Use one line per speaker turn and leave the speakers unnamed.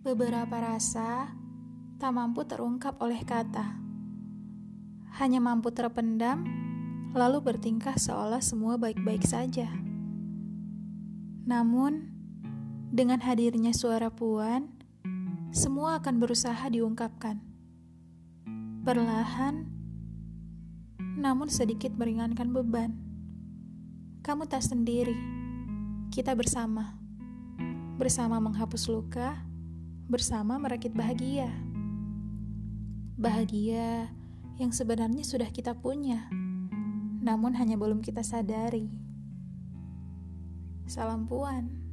Beberapa rasa tak mampu terungkap oleh kata, hanya mampu terpendam, lalu bertingkah seolah semua baik-baik saja. Namun, dengan hadirnya suara puan, semua akan berusaha diungkapkan. Perlahan, namun sedikit meringankan beban. Kamu tak sendiri, kita bersama. Bersama menghapus luka, bersama merakit bahagia. Bahagia yang sebenarnya sudah kita punya, namun hanya belum kita sadari. Salam Puan.